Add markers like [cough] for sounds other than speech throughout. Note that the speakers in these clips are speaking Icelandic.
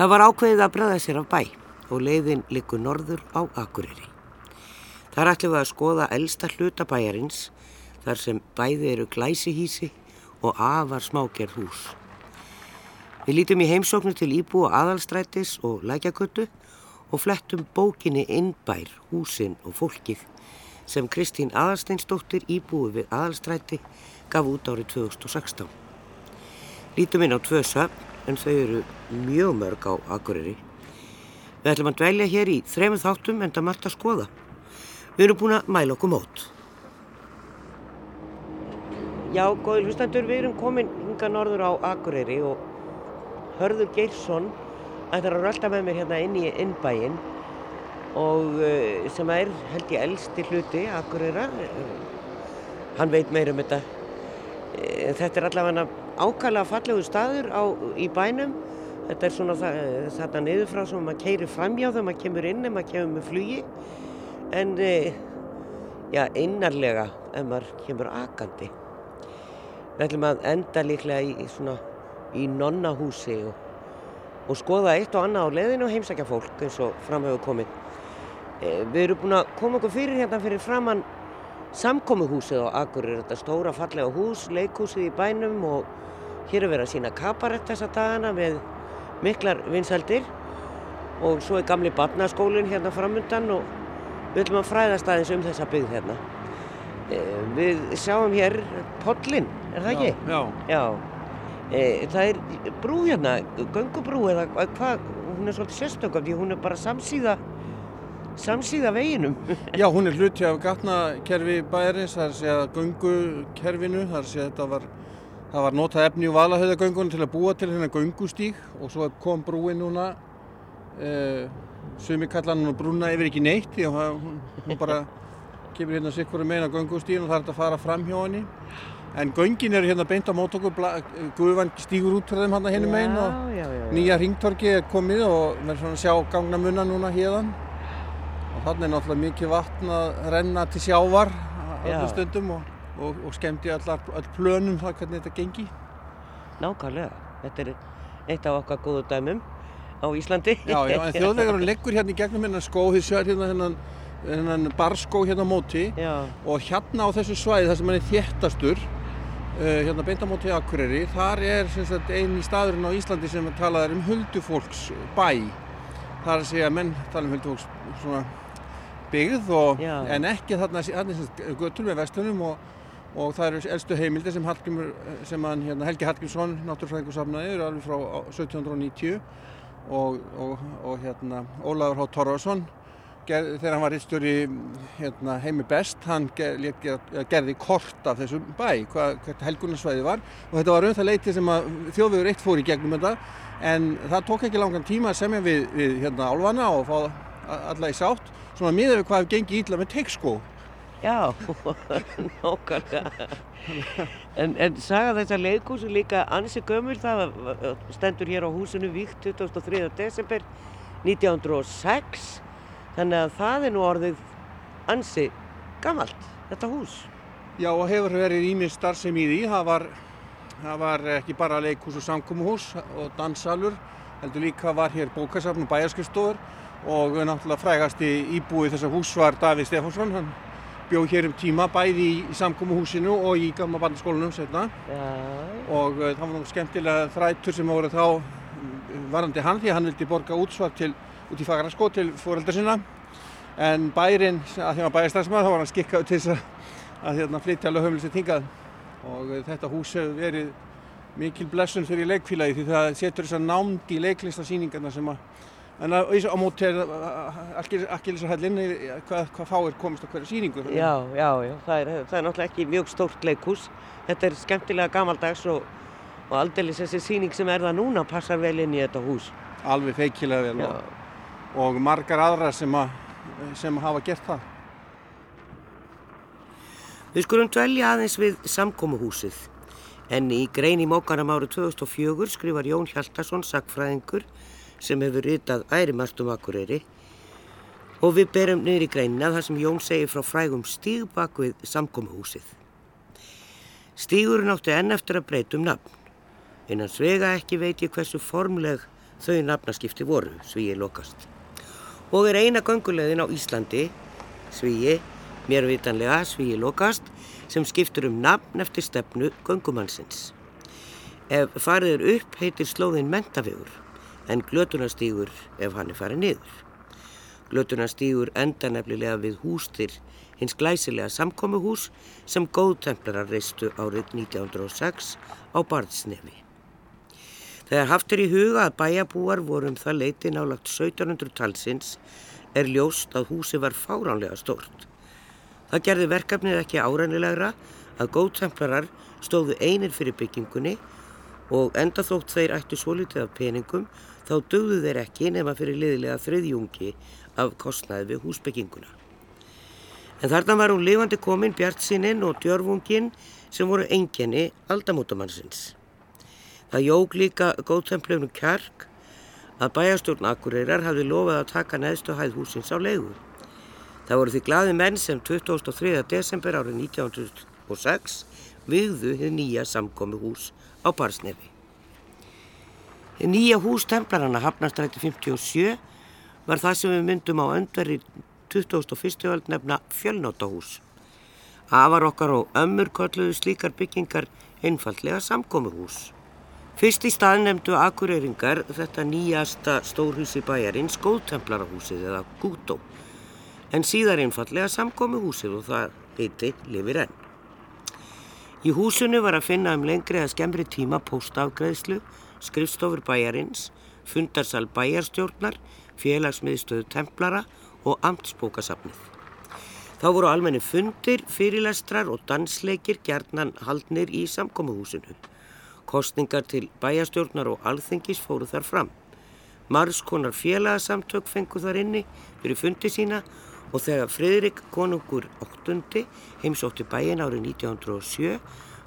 Það var ákveðið að bregða sér af bæ og leiðin likur norður á Akureyri. Þar ætlum við að skoða elsta hlutabæjarins þar sem bæði eru glæsihísi og afar smágerð hús. Við lítum í heimsóknu til íbúa aðalstrætis og lækjakötu og flettum bókinni innbær, húsin og fólkið sem Kristín Aðalsteinsdóttir íbúi við aðalstræti gaf út árið 2016. Lítum inn á tvö söfn en þau eru mjög mörg á Akureyri. Við ætlum að dvelja hér í þremur þáttum en það margt að skoða. Við erum búin að mæla okkur mót. Já, góði hlustandur, við erum komin hinga norður á Akureyri og Hörður Geirsson ætlar að rölda með mér hérna inn í innbæinn og uh, sem er held ég elsti hluti Akureyra. Hann veit meir um þetta. Eh, þetta er allavega ákala fallegu staður á, í bænum. Þetta er svona þarna niður frá sem maður keirir framjá þegar maður kemur inn en maður kemur með flugi. En eh, já, innarlega ef maður kemur akandi. Við ætlum að enda líklega í, svona, í nonnahúsi og, og skoða eitt og annað á leðinu og heimsækja fólk eins og framhefur komið. Eh, við erum búin að koma okkur fyrir hérna fyrir framann samkómuhúsið á Akureyri, þetta stóra fallega hús, leikhúsið í bænum og hér er verið að sína kabarett þessa dagana með miklar vinsaldir og svo er gamli barnaskólinn hérna framundan og við ætlum að fræðast aðeins um þessa byggð hérna. E, við sjáum hér Pollin, er það ekki? Já. Já. E, það er brú hérna, göngubrú eða hvað, hún er svolítið sérstökum því hún er bara samsíða samsíða veginum. [laughs] Já, hún er hluti af gatnakerfi bæris, það er að segja gungukerfinu, það er að segja þetta var, það var notað efni úr valahauðagöngunum til að búa til hérna gungustík og svo kom brúin núna, eh, sumi kallan hún brúna yfir ekki neitt því að hún, bara kemur hérna sikkur um eina gungustíkin og það er þetta að fara fram hjá henni. En göngin eru hérna beint á mót okkur, Guðvann stígur út frá þeim hann að henni megin og já, já, já. nýja ringtorki er komið og erum svona að sjá gangna munna núna hérðan. Og þannig er náttúrulega mikið vatn að renna til sjávar Já. öllum stundum og, og, og skemmti allar, öll plönum það hvernig þetta gengi. Nákvæmlega. Þetta er eitt af okkar góðu dæmum á Íslandi. Já, já, en þjóðvegarinn [laughs] leggur hérna í gegnum hérna skó, þið sér hérna hennan, hennan barskó hérna á móti Já, og hérna á þessu svæði þar sem hann er þéttastur, uh, hérna beint á móti Akureyri, þar er eini staðurinn á Íslandi sem talað er um huldufólks bæ. Það er að segja að menn tala um huldufólks svona byggð og, en ekki þarna, þarna er sagt götur með vestunum og, og það eru elstu heimildir sem, Hallgrímur, sem hann, hérna, Helgi Hallgrímsson, náttúrfræðingur safnaði, eru alveg frá 1790 og, og, og hérna, Ólafur H. Torfarsson ger, þegar hann var rittstjóri hérna, heimi best, hann ger, ger, gerði kort af þessum bæ, hvað, hvert helgunarsvæði var. Og þetta var um það leiti sem að þjóðvegur eitt fór í gegnum þetta en það tók ekki langan tíma að semja við, við hérna, álfana og fá alla í sátt. Svona miðað við hvað hefur gengið ítla með teikskó já, [laughs] nákvæmlega. En, en saga þessa leikhús er líka ansi gömul, það stendur hér á húsinu víkt 23. desember 1906, þannig að það er nú orðið ansi gamalt, þetta hús. Já og hefur verið ímið starfsemi í því, það var, það var ekki bara leikhús og samkómuhús og danssalur, heldur líka var hér bókasafn og bæjarskrifstofur og náttúrulega frægasti íbúið þessa hús var Davíð Stefánsson, hann bjóð hér um tíma bæði í, í samkómuhúsinu og í gamla barnaskólanum setna og uh, það var nú skemmtilega þrætur sem voru þá mm, varandi hann því að hann vildi borga útsvar til, út í Fagraskó til fóreldra sinna. En bærin, að því að var bæjarstæðsmaður þá var hann skikkaður til þess að, hérna, flytja alveg höfumlisir hingað. Og uh, þetta hús hefur verið mikil blessun fyrir leikfélagi því það setur þess að námt í leiklistasýningarna sem að en að, á móti er Akkilisarhællin hvað, hvað fáir komist á hverju sýningu já, já, já. Það, er, það er náttúrulega ekki mjög stórt leikhús. Þetta er skemmtilega gamaldags og, og aldeilis þessi sýning sem er það núna passar vel inn í þetta hús. alveg feikilega vel og, og margar aðrar sem, að, sem hafa gert það Við skulum dvelja aðeins við samkómuhúsið. En í grein í mókanam árið 2004 skrifar Jón Hjaltarsson, sagfræðingur, sem hefur ritað ærimart um Akureyri. Og við berum niður í greinina þar sem Jón segir frá frægum stíg bak við samkómuhúsið. Stígurinn átti enn eftir að breyta um nafn. Innan svega ekki veit ég hversu formleg þau nafnaskipti voru, Svíi lokast. Og er eina göngulegðin á Íslandi, Svíi, mér vitanlega Svíi lokast, sem skiptur um nafn eftir stefnu göngumannsins. Ef farið er upp heitir slóðin mentavegur, en glötunastígur ef hann er farið niður. Glötunastígur enda nefnilega við hústir hins glæsilega samkomiðhús sem góðtemplarar reistu árið 1906 á Barðsnefi. Þegar haft er í huga að bæjabúar vorum það leiti nálagt 1700 talsins er ljóst að húsi var fáránlega stórt. Það gerði verkefnið ekki árænilegra að góðtemplarar stóðu einir fyrir byggingunni og enda þótt þeir ættu svo litið af peningum þá dögðu þeir ekki nema fyrir liðilega þriðjungi af kostnaði við húsbygginguna. En þarna var hún lifandi komin Bjartsininn og Djörfungin sem voru enginni aldamótamannsins. Það jóg líka góðtemplefnum kjark að bæjastjórn Akureyrar hafði lofað að taka neðstu hæð húsins á leigu. Það voru því glaði menn sem 23. desember árið 1906 viððu þið nýja samkomi hús á Barsnefi. Nýja hús templarana Hafnarstræti 57 var það sem við myndum á öndveri 21. öld nefna fjölnótahús. Afar okkar og ömmur kolluðu slíkar byggingar einfallega samkomi hús. Fyrst í stað nefndu akureyringar þetta nýjasta stórhusi bæjarins góðtemplarahúsið eða Gútó en síðar einfallega samkomi húsið og það heiti Livir enn. Í húsinu var að finna um lengri að skemmri tíma póstafgreðslu, skrifstofur bæjarins, fundarsal bæjarstjórnar, félagsmiðstöðu templara og amtsbókasafnið. Þá voru almenni fundir, fyrirlestrar og dansleikir gerðnan haldnir í samkomiðhúsinu. Kostningar til bæjarstjórnar og alþengis fóru þar fram. Marskonar félagsamtök fengu þar inni fyrir fundi sína og þegar Fridrik konungur 8. heimsótti bæin árið 1907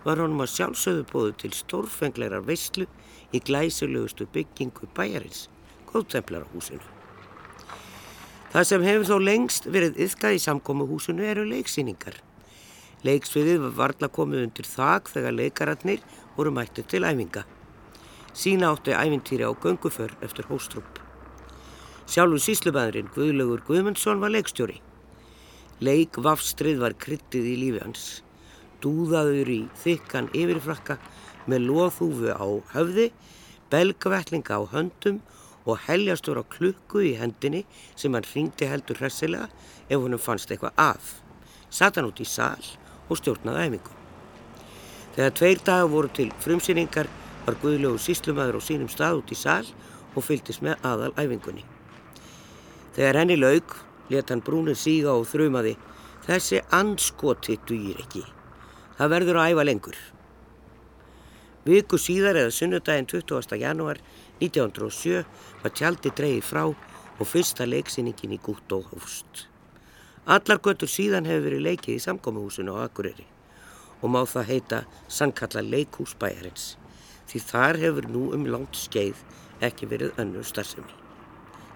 var honum að sjálfsögðu bóðu til stórfenglegar veislu í glæsilegustu byggingu bæjarins, góðtemplarahúsinu. Það sem hefur þó lengst verið yfkað í samkómuhúsinu eru leiksýningar. Leiksviðið var varla komið undir þak þegar leikararnir voru mættið til æfinga. Sína átti æfintýri á gönguför eftir hóstrupp. Sjálfur síslubæðurinn Guðlaugur Guðmundsson var leikstjóri. Leik vafstrið var kryttið í lífi hans. Dúðaður í þykkan yfirfrakka með loðhúfu á höfði, belgvetlinga á höndum og heljastóra klukku í hendinni sem hann ringdi heldur hressilega ef húnum fannst eitthvað af. Satt hann út í sál og stjórnaði æfingu. Þegar tveir dagar voru til frumsýningar var Guðlaugur síslumæður á sínum stað út í sál og fylgist með aðal æfingunni. Þegar henni laug, let hann brúnir síga og þrumaði. Þessi anskoti dýr ekki. Það verður að æfa lengur. Viku síðar eða sunnudaginn 20. janúar 1907 var tjaldi dreyið frá og fyrsta leiksinningin í gútt og hófst. Allar göttur síðan hefur verið leikið í samkómahúsinu á Akureyri og má það heita sannkalla leikhúsbæjarins því þar hefur nú um langt skeið ekki verið önnur starfsemi.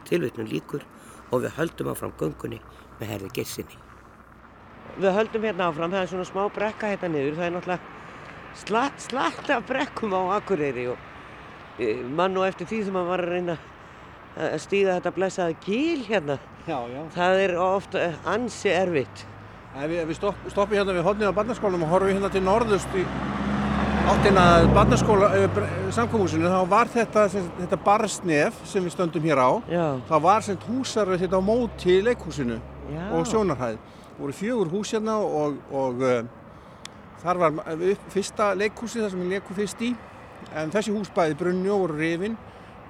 Tilvitnum líkur og við höldum áfram göngunni með herði gersinni. Við höldum hérna áfram, það er svona smá brekka hérna niður, það er náttúrulega slatt, slatt af brekkum á Akureyri og e, mann og eftir því sem maður var að reyna að stíða þetta blessaða gíl hérna, Já, já. það er ofta ansi erfitt. Ef við, ef við stopp, stoppum hérna við hodnið á barnaskólanum og horfum hérna til norðust í áttina barnaskóla, uh, samkómúsinu, þá var þetta, þetta barsnef sem við stöndum hér á, Já, það var sem húsaröð þetta á móti leikhúsinu já. og sjónarhæð. Það voru fjögur hús hérna og, og þar var fyrsta leikhúsi þar sem við leikum fyrst í, en þessi hús bæði brunni og voru rifin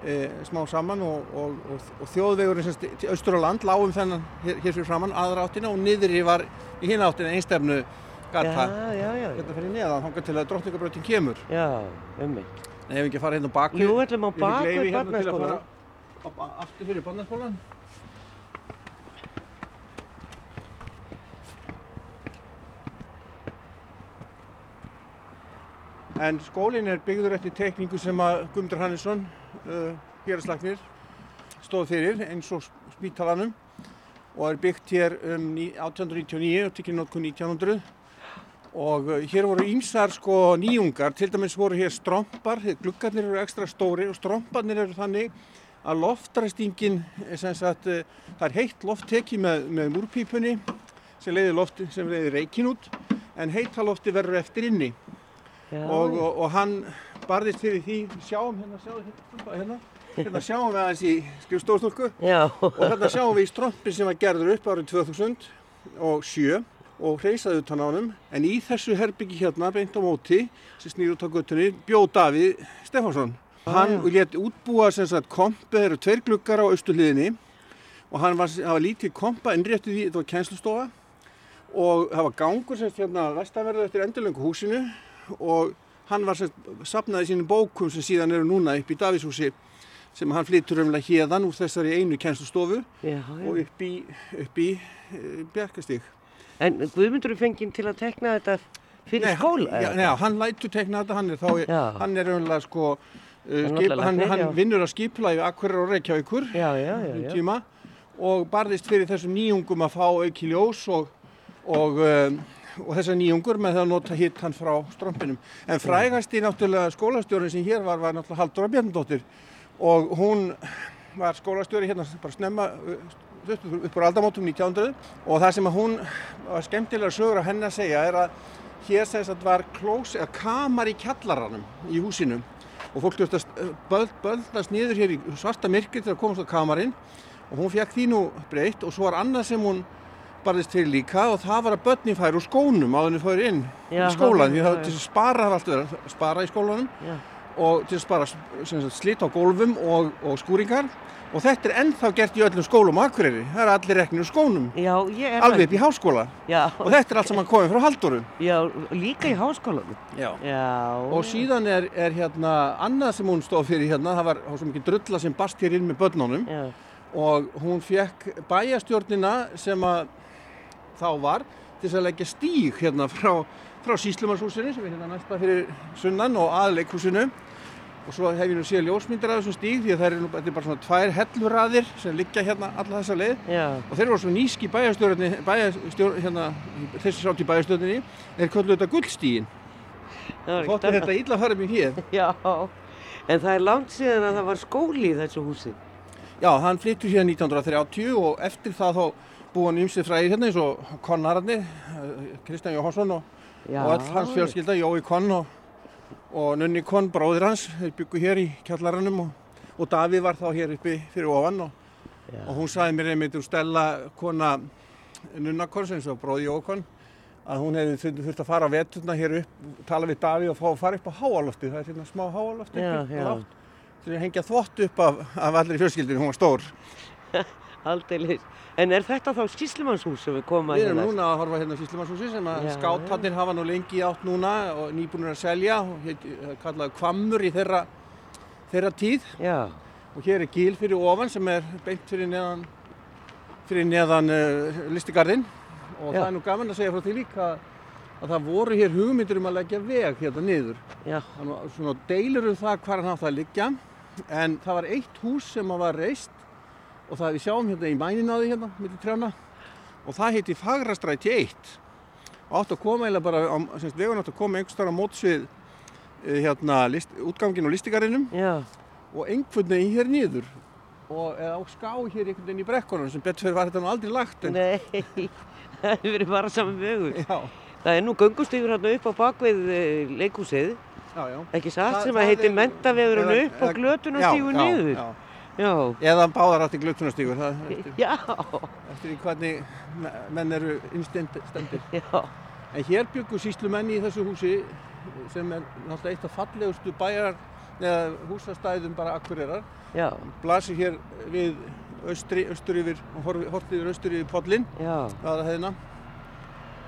e, smá saman og, og, og, og þjóðvegurinn til austur á land lágum þennan hér, hér fyrir framann aðra áttina og niðri var í hinn áttina einstefnu gata. Hérna fyrir neðan þangar til að drottningabröðin kemur. Já, ummitt. Nei, ef við ekki fara hérna á bakvið Jú, ætlum á Ég bakvið hérna til að barnaskóla. fara á- á- aftur fyrir barnaskólan En skólinn er byggður eftir tekningu sem að Guðmundur Hannesson, uh, héraslagnir, stóð fyrir eins og spítalanum og er byggt hér um ní- 1899 og tikið notkun 1900 og uh, hér voru ímsar sko nýjungar, til dæmis voru hér strompar, gluggarnir eru ekstra stóri og stromparnir eru þannig að loftræstingin sagt, eh, það er heitt loft tekið með, með múrpípunni sem leiðir, lofti, sem leiðir reikin út en heita lofti verður eftir inni og, og, og hann barðist fyrir því, sjáum hérna, sjáum hérna, hérna, hérna sjáum við aðeins í skrifstofstólku já, og þarna sjáum við í strompin sem var gerður upp árið 2007 og hreysaði utan á honum. En í þessu herbyggi hérna beint á móti sem snýr út á göttunni bjóð Davíð Stefánsson. Hann létt útbúa sem sagt kompu, það eru tveir gluggar á austurliðinni og hann var, var lítið kompa innréttið í, þetta var kænslustofa og það var gangur sem hérna vestanverðu eftir endurlöngu húsinu og hann var sem sapnaði sínum bókum sem síðan eru núna upp í Davíðshúsi sem hann flyttur umlega hérðan úr þessari einu kænslustofu já, og upp í, upp í e, Bjarkastík. En Guðmundur er fenginn til að tekna þetta fyrir skóla? Hann, já, já, hann lætur tekna þetta, hann er þá, Já. hann er umlega sko, uh, skip, hann, hann vinnur að skipulagi Akkurir og já, já, um tíma og barðist fyrir þessum nýjungum að fá auki ljós og, og, um, og þessar nýjungur með það að nota hitt hann frá strompinum. En frægast í náttúrulega skólastjórun sem hér var, var náttúrulega Halldóra Bjarnadóttir. Og hún var skólastjóri hérna bara snemma upp úr aldamótum 1900 og það sem að hún var skemmtilega sögur að henni að segja er að hér sem sagt var klós eða kamar í kjallaranum í húsinu. Og fólk þurfti að böld, böldast niður hér í svarta myrkri til að komast á kamarinn. Og hún fekk því nú breytt og svo var annað sem hún barðist til líka og það var að börnin færi úr skónum en þau færi inn Já, í skólan því það til að spara alltaf verið að spara í skólanum já. og til að spara sagt, slit á gólfum og, og skúringar. Og þetta er ennþá gert í öllum skólum á Akureyri. Það er allir reknir úr skónum. Já, alveg upp í háskóla. Og þetta er allt saman komið frá Halldóru. Já, líka í háskólanum. Og síðan er, er hérna annað sem hún stóð fyrir hérna. Það var, svo mikið drulla sem bast hér inn með börnunum. Og hún fekk bæjastjórnina sem að þá var til þess að leggja stíg hérna frá, frá Síslumarshúsinu sem er hérna næsta fyrir sunnan og aðleikhúsinu og svo hef ég nú séð ljósmyndir af þessum stíg því að það er, er bara svona tvær helluraðir sem liggja hérna alla þessa leið. Já, og þeir eru svo nýski bæjastjórni bæjastjór, hérna, þessi sátt í bæjastjórninni þeir köllu þetta gullstígin þótti ekkert þetta illa farið mér hér [laughs] Já, en það er langt síðan að það var skóli í þessu húsi. Já, hann flyttur hérna 1930 og eftir það þá búið hann ymsið fræðir hérna eins og Konnararni, Kristján Jóhansson og, og all hans fjölskylda, Jói Konn og, og Nunni Konn, bróðir hans, þeir byggu hér í kjallaranum og, og Davíð var þá hér uppi fyrir ofan og, hún sagði mér einmitt úr Stella kona Nunna Konn sem svo bróði Jói Konn að hún hefði þurft- að fara á veturna hér upp, tala við Davíð og fá að fara upp á háalofti, það er hérna smá háalofti Já, uppi, já. lágt, til að hengja þvott upp af, af allir fjölskyldinu, hún var stór. [laughs] Aldeilis. En er þetta þá síslumannshús sem við komum að Við erum hérna? núna að horfa hérna á Síslumarshúsi sem að Já, skátarnir hafa nú lengi átt núna og nýbúinir að selja og heit, kallaði Kvammur í þeirra, þeirra tíð Já, og hér er gíl fyrir ofan sem er beint fyrir neðan, fyrir neðan uh, listigarðinn og Já. það er nú gaman að segja frá því líka að það voru hér hugmyndir um að leggja veg hérna niður. já, Þannig að svona deilur um það hvar hann átt að liggja en það var eitt hús sem að var reist og það við sjáum hérna í mænin á því hérna millir trjána og það heiti Fagrastræti 1 og átt að koma eiginlega bara semst, vegun átt að koma einhvers þar á mótsvið eh, hérna list, útgangin og listigarinum já, og einhvern veginn hér niður. Og eða á ská hér einhvern veginn í brekkunum sem betur fyrir var þetta nú aldrei lagt en nei, [laughs] það hefur verið bara saman vögur. já, Það er nú göngustígur hérna upp á bakvið eh, já ekki satt, sem að heitir er- mentavegurinn eða- upp og eða- glötunarstígur já, niður. já. Já, eða báðar átti glötunastígur það eftir, [laughs] eftir í hvernig me- menn eru innstendir já, En hér byggu síslumenn í þessu húsi sem er náttúrulega eitt af fallegustu bæjar eða húsastæðum bara akkurirar. já, Blasir hér við austri, austur yfir, hortið yfir austur yfir podlinn, aðra hefðina.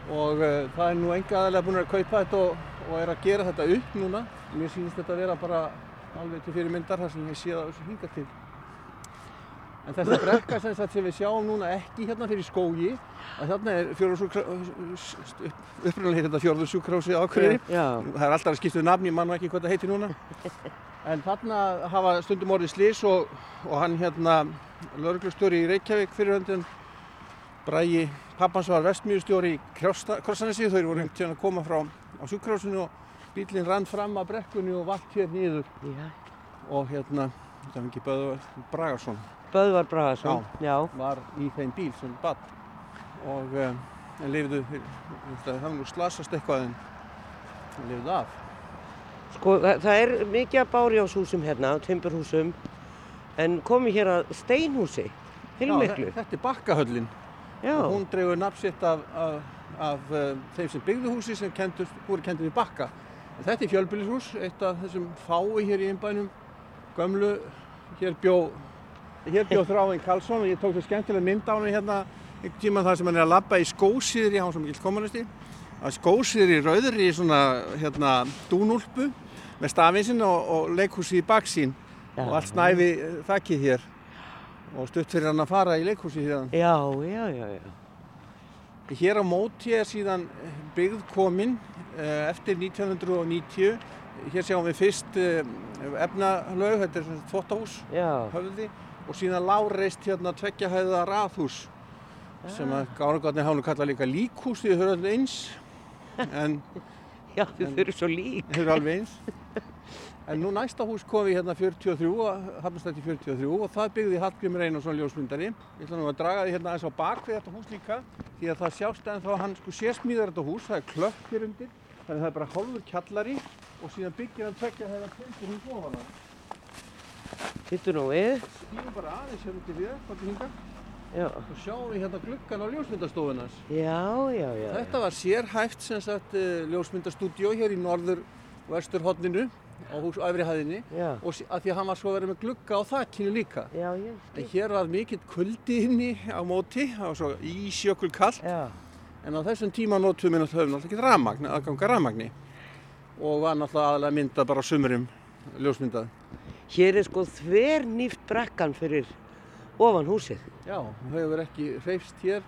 Og uh, það er nú enga aðalega búin að kaupa þetta og, og er að gera þetta upp núna. Mér sýnist þetta að vera bara alveg til fyrir myndar þar sem ég sé það hinga til. En þessi brekka sem, sem við sjáum núna ekki hérna fyrir skógi, að þarna er upprunalega heitir þetta fjórðursjúkrásið ákveðri. Það er alltaf að skipta um nafn, ég man nú ekki hvað það heitir núna. En þarna hafa stundum orðið slís og, og hann hérna, lauruglustjóri í Reykjavík fyrir höndin, Brægi pappans var vestmýrustjóri í Krossanesi, þau voru einhvern tíðan að koma frá á sjúkrásinu og bílinn rann fram að brekkunni og valt hér niður. Já, og hérna þetta ekki Böðvar Bragarsson, Böðvar Bragason, já. var í þeim bíl sem bad og um, en lifðu, það hafði nú slasast eitthvað en lifðu af. Sko, það, það er mikið af bárjáshúsum hérna, timburhúsum, en komið hér að steinhúsi, heilmiklu. Já, þetta er bakkahöllin og hún dreifur nafnsitt af, af, af uh, þeim sem byggðu húsi sem kendur, voru kendur í bakka. En þetta er fjölbýlishús, eitt af þessum fái hér í innbænum, gömlu, hér bjó, hér bjó Þráinn Karlsson og ég tók svo skemmtilega mynd á hann hérna einhvern tíma þar sem hann er að labba í skósýðri, hann var svo mikill kommunisti, að skósýðri rauðri í svona hérna dúnúlpu með stafinsinn og, og leikhúsi í baksín Já. og allt snæfi eh, þakkið hér og stutt fyrir hann að fara í leikhúsi hérna. já, já, já, já. Hér á móti er síðan byggð komin eh, eftir 1990. Hér sjáum við fyrst eh, efnalaug, þetta er svona Já, höfði, og síðan láreist hérna tveggjahæða raðhús sem að Gárugarnir hafa nú kallað líka líkhús því þau eru allir eins, en [laughs] já, þau eru svo lík. þau eru alveg eins. En nú næsta hús kom við hérna 43, Hafnarstætti 43 og það byggði Hallgrimur Einarsson ljósmyndari. Ég ætla nú að draga því hérna aðeins á bakvið þetta hús líka því að það sjást en þá hann sko sérsmíðar þetta hús, það er klöpp hér undir, þannig að það er bara hálfur kjallari og síðan byggir hann tvekja þegar tengur hús ofan það. Hittu nú við. Skýrum bara aðeins hér út í við, hvað til hinga, Já, og sjáum við hérna gluggan á ljósmyndastofunans. já, já, já. Þetta var sérhæft sem sagt eh, ljósmyndastúdíó hér í norður og vestur hodninu á hús á efri hæðinni Já, og að því að hann var svo verið með glugga á þakkinu líka. já, ég En skil. hér var mikill kuldi inni á móti, það var svo ísjökul kallt, Já, en á þessum tíma notum við náttúrulega ekki rafmagn, aðganga rafmagni og var náttúrulega aðalega myndað bara á sumurum, ljósmyndað. Hér er sko þver nýft brekkan fyrir ofan húsið. Já, það hefur ekki hreyfst hér,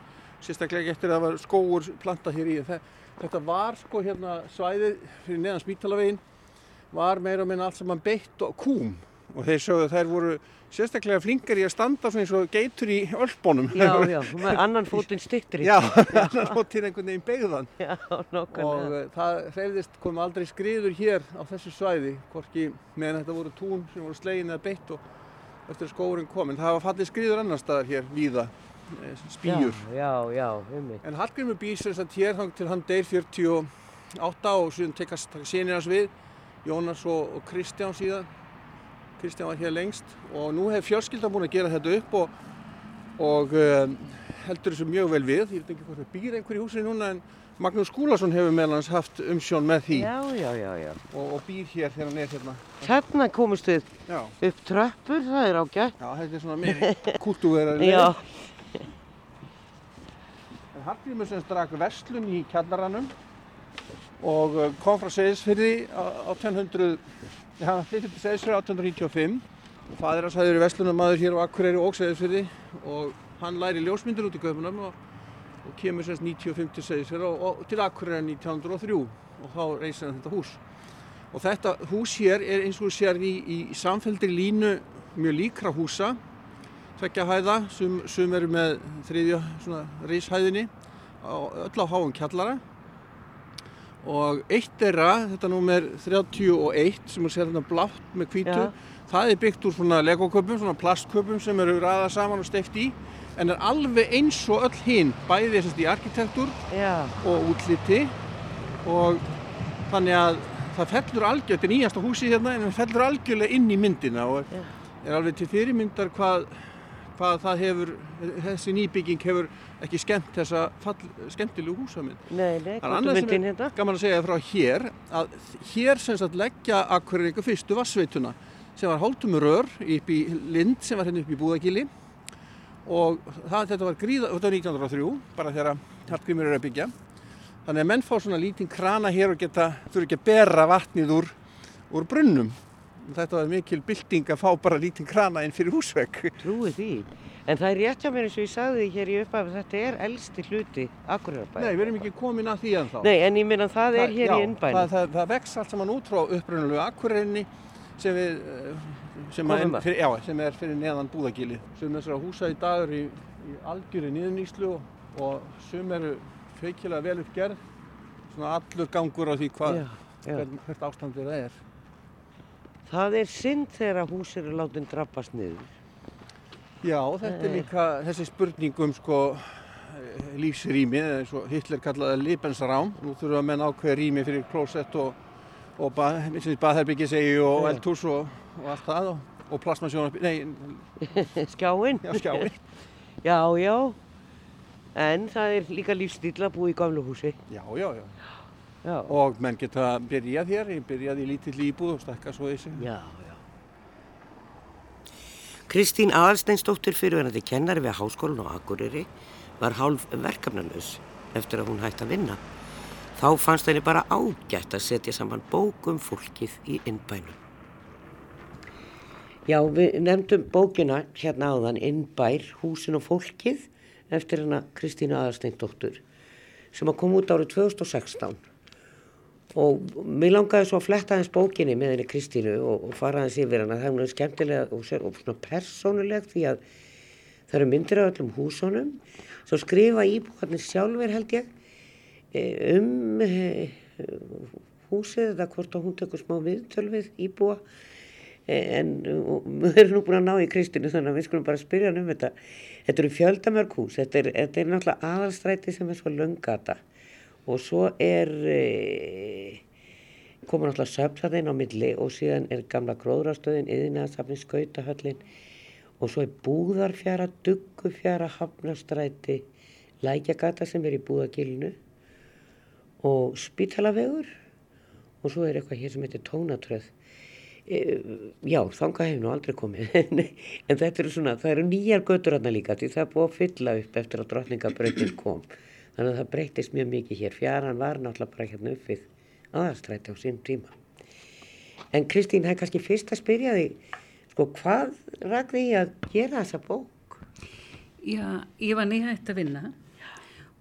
sérstaklega eftir að það var skóur plantað hér í. Þe- Þetta var sko hérna svæðið fyrir neðan spítalavegin, var meira og minna allt saman beitt og kúm og þeir sögðu að þær voru sérstaklega flinkar í að standa svona eins og geitur í ölpunum. Já, já, með annan fótinn stittri. Já, [laughs] annar hóttir einhvern veginn beigðan já, og nákvæmlega. uh, það hreyfðist, kom aldrei skriður hér á þessu svæði, hvorki meðan þetta voru tún sem voru slegin eða beitt og eftir að skóurinn kom, en það hafa fallið skriður annar staðar hér víða, eh, spýjur. Já, já, já, um mig. En Hallgrimur býr sem sagt hér þangað til hann deyr 48 og síðan tekast sénir hans við, Jónas og, og Kristján síðan. Kristján var hér lengst og nú hefur fjölskyldan búin að gera þetta upp og, og um, heldur þessu mjög vel við. Ég veit ekki hvort það býr einhver í húsinu núna en Magnús Skúlason hefur meðal hans haft umsjón með því Já, já, já, já. og, og býr hér þegar hann er hérna. Þarna komust við Já, upp tröppur, það er ágætt. já þetta er svona meiri [laughs] kultúverðar. Já, En Hallgrímur sem drak verslun í kjallaranum og uh, kom frá Seyðisfyrði á 1800, ja, hann flytti til Seyðisfyrði 1895 og fadir hans hafði verið verslunarmaður hér á Akureyri og Seyðisfyrði og hann læri ljósmyndir út í Kaupunum og, og kemur semst 95 til Seyðisfyrði og, og til Akureyri 1903 og þá reysir hann þetta hús. Og þetta hús hér er eins og sér í, í samfelldri línu mjög líkra húsa tveggja hæða, sum, sum eru með þriðja á, öll á háum kjallara og eitt þeirra, þetta númer 31 sem er sér hérna blátt með hvítu, Já. það er byggt úr svona legoköpum, svona plastköpum sem eru ræðað saman og steikt í en er alveg eins og öll hinn, bæði þessast í arkitektur já, og útliti og þannig að það fellur algjörlega, þetta er nýjasta húsi hérna en það fellur algjörlega inn í myndina og Já. er alveg til fyrirmyndar hvað, hvað það hefur, þessi nýbygging hefur ekki skemmt þessa fall, skemmtilegu húsamynd. nei, nei, Það er myndin hérna. gaman að segja frá hér að hér sem sagt leggja Akureyringa fyrstu vassveituna sem var hálftum rör upp í Lind sem var hérna upp í Búðagili og það, þetta var gríða, þetta var 1903 bara þegar Hallgrímur er að byggja þannig að menn fá svona lítinn krana hér og geta, þurfa ekki að bera vatnið úr, úr brunnum þetta var mikil bylting að fá bara lítinn krana inn fyrir húsvegg Trúi því. En það er rétt hjá mér eins og ég sagði hér í upphafi, þetta er elsti hluti Akureyrarbæ. Nei, við erum ekki komin að því ennþá Nei, en ég minna það er hér já, í innbænum. það, það, það vex allt saman út frá upprunalegu Akureyrinni sem við eh, sem, að. fyrir, já, sem er fyrir neðan búðagili sem þessara húsa í dag eru í, í algjöru niðurnýslu og, sum eru feikilega vel uppgerð svona allur gangur á því hvað hvern, hvert ástandið það er Það er synd þegar að hús eru látin drabbast niður. Já, þetta er líka þessi spurning um sko eh, lífsrými, eins og Hitler kallaði Lebensraum. Nú þurfum að menn ákveða rými fyrir klósett og, og bað, baðherbyggi segi og Já. eldhús og, og allt það og, og plasmasjónar, nei, [laughs] Skjáin. já, skjái. [laughs] Já, já. En það er líka lífstíl að búa í gamlu húsi. Já, já, já. Já. Og menn geta byrjað hér, ég byrjaði í lítill íbúð og stakka svo þessi. Já, já. Kristín Aðalsteinsdóttir fyrirverandi kennari við Háskólan á Akureyri var hálf verkefnalaus eftir að hún hætti að vinna. Þá fannst henni bara ágætt að setja saman bókum fólkið í innbænum. Já, við nefndum bókina hérna áðan Innbær, húsin og fólkið eftir hana Kristínu Aðalsteinsdóttir sem að koma út árið 2016 og mér langaði svo að fletta aðeins bókinni með henni Kristínu og, og fara aðeins yfir hana. Það er skemmtilega og, og svona persónulegt því að það eru myndir af öllum húsunum. Svo skrifa íbúarnir sjálfur held ég eh, um eh, húsið eða hvort að hún tekur smá viðtöl við íbúa. Eh, en [laughs] við erum nú búin að ná í Kristínu þannig að við skulum bara spyrja hann um þetta. Þetta eru fjöldamörg hús. Þetta er, þetta er náttúrulega aðalstræti sem er svo löngata og svo er e, komur náttúrulega söfnsaðinn á milli og síðan er gamla gróðrastöðin yðinaðsafnin skautahöllin og svo er búðarfjara, duggufjara, hafnastræti lækjagata sem er í búðagilinu og spítalavegur og svo er eitthvað hér sem heitir tónatröð. E, já, þanga hefur nú aldrei komið [laughs] en þetta eru svona, það eru nýjar götur hérna líka því það er búið að fylla upp eftir að drottningabrautin kom þannig að það breytist mjög mikið hér. Fjaran var náttúrulega bara hérna upp við aðarstræti á sín tíma. En Kristín, það er kannski fyrst að spyrja því sko, hvað rækði í að gera þessa bók? Já, ég var nýhætt að vinna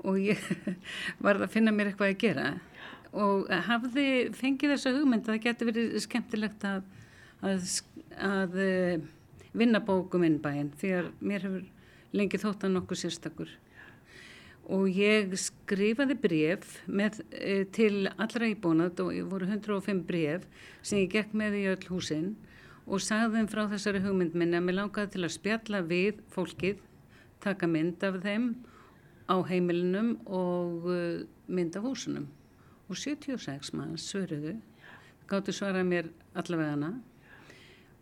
og ég [laughs] varð að finna mér eitthvað að gera. Og hafði fengið þessa hugmynd að það getur verið skemmtilegt að, að, að eh, vinna bókum innbæinn því að mér hefur lengi þótt að nokkuð sérstakur og ég skrifaði bref með, e, til allra íbúnat og voru 105 bref sem ég gekk með í öll húsin og sagði þeim frá þessari hugmynd minni að mér langaði til að spjalla við fólkið, taka mynd af þeim á heimilinum og uh, mynd af húsunum. Og 76 mann svöruðu, gáttu svarað mér allavega hana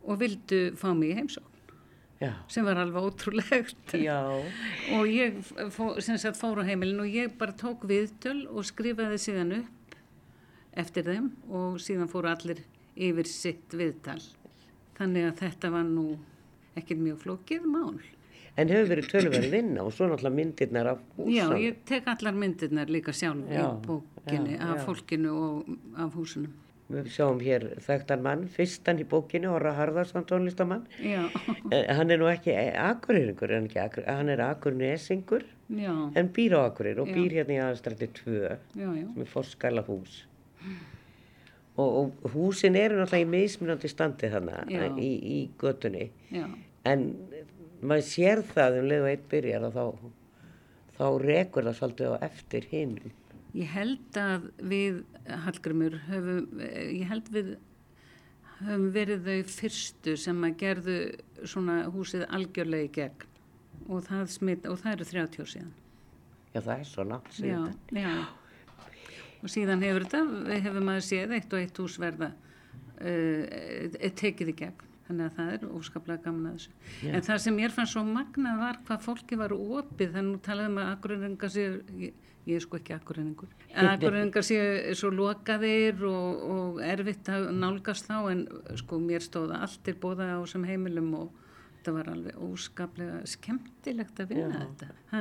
og vildu fá mig í heimsókn Já, sem var alveg ótrúlegt og ég fó, sem sagt fór á heimilin og ég bara tók viðtöl og skrifaði síðan upp eftir þeim og síðan fóru allir yfir sitt viðtal. Þannig að þetta var nú ekkert mjög flókið mál. en hefur verið tölverið vinna og svo náttúrulega myndirnar af húsunum Já, ég tek allar myndirnar líka sjálf í Já, bókinni já, af fólkinu og af húsunum. Við sjáum hér þekktan mann, fyrstan í bókinu, Orra Harðarsson tónlistamann. Já, Eh, Hann er nú ekki akureyringur, hann, hann er akurnesingur, já, en býr á akureyri og Já. býr hérna í aðstrætti 2, já, já, sem er forskala hús. Og, og húsin eru náttúrulega í mismunandi standi þannig Já. í, í götunni. já, En maður sér það um leið og einn byrjar og þá, þá rekur það svolítið á eftir hinnum. Ég held að við, Hallgrimur, höfum, ég held við höfum verið þau fyrstu sem að gerðu svona húsið algjörlega í gegn og það, smit, og það eru 30 ár síðan. Já, það er svo langt Já, síðan. já. Og síðan hefur þetta, við hefum að séð eitt og eitt hús verða uh, tekið í gegn. Þannig að það er óskaplega gaman að þessu. En það sem mér fannst svo magnað var hvað fólki var opið. Þannig nú talaðum að akkurreiningar séu, ég, er sko ekki akkurreiningur, akkurreiningar [laughs] séu svo lokaðir og, og erfitt að nálgast þá en sko mér stóða allt til bóða á sem heimilum og þetta var alveg óskaplega skemmtilegt að vinna þetta. Ha?